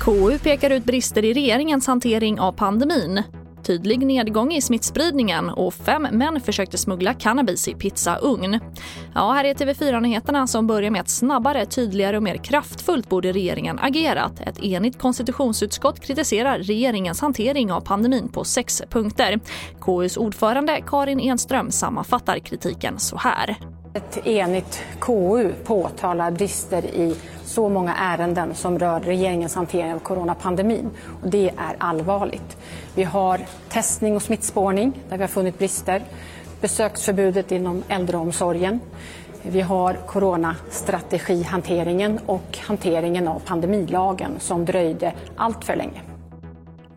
KU pekar ut brister i regeringens hantering av pandemin. Tydlig nedgång i smittspridningen och fem män försökte smuggla cannabis i pizzaugn. Ja, här är TV4-nyheterna som börjar med att snabbare, tydligare och mer kraftfullt borde regeringen agerat. Ett enigt konstitutionsutskott kritiserar regeringens hantering av pandemin på sex punkter. KUs ordförande Karin Enström sammanfattar kritiken så här. Ett enigt KU påtalar brister i så många ärenden som rör regeringens hantering av coronapandemin. Och det är allvarligt. Vi har testning och smittspårning där vi har funnit brister. Besöksförbudet inom äldreomsorgen. Vi har coronastrategihanteringen och hanteringen av pandemilagen som dröjde allt för länge.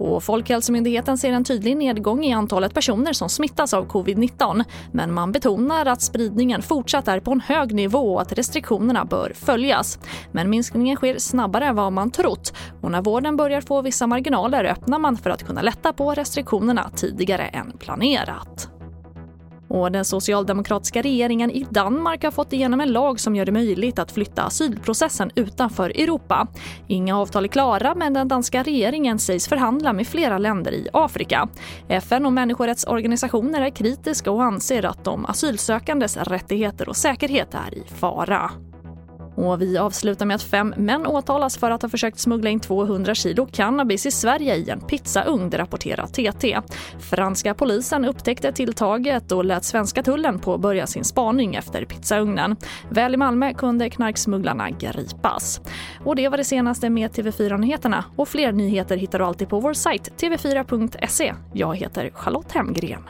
Och Folkhälsomyndigheten ser en tydlig nedgång i antalet personer som smittas av covid-19. Men man betonar att spridningen fortsatt är på en hög nivå och att restriktionerna bör följas. Men minskningen sker snabbare än vad man trott. Och när vården börjar få vissa marginaler öppnar man för att kunna lätta på restriktionerna tidigare än planerat. Och den socialdemokratiska regeringen i Danmark har fått igenom en lag som gör det möjligt att flytta asylprocessen utanför Europa. Inga avtal är klara men den danska regeringen sägs förhandla med flera länder i Afrika. FN och människorättsorganisationer är kritiska och anser att de asylsökandes rättigheter och säkerhet är i fara. Och vi avslutar med att fem män åtalas för att ha försökt smuggla in 200 kilo cannabis i Sverige i en pizzaugn, det rapporterar TT. Franska polisen upptäckte tilltaget och lät svenska tullen påbörja sin spaning efter pizzaugnen. Väl i Malmö kunde knarksmugglarna gripas. Och det var det senaste med TV4-nyheterna. Och fler nyheter hittar du alltid på vår sajt tv4.se. Jag heter Charlotte Hemgren.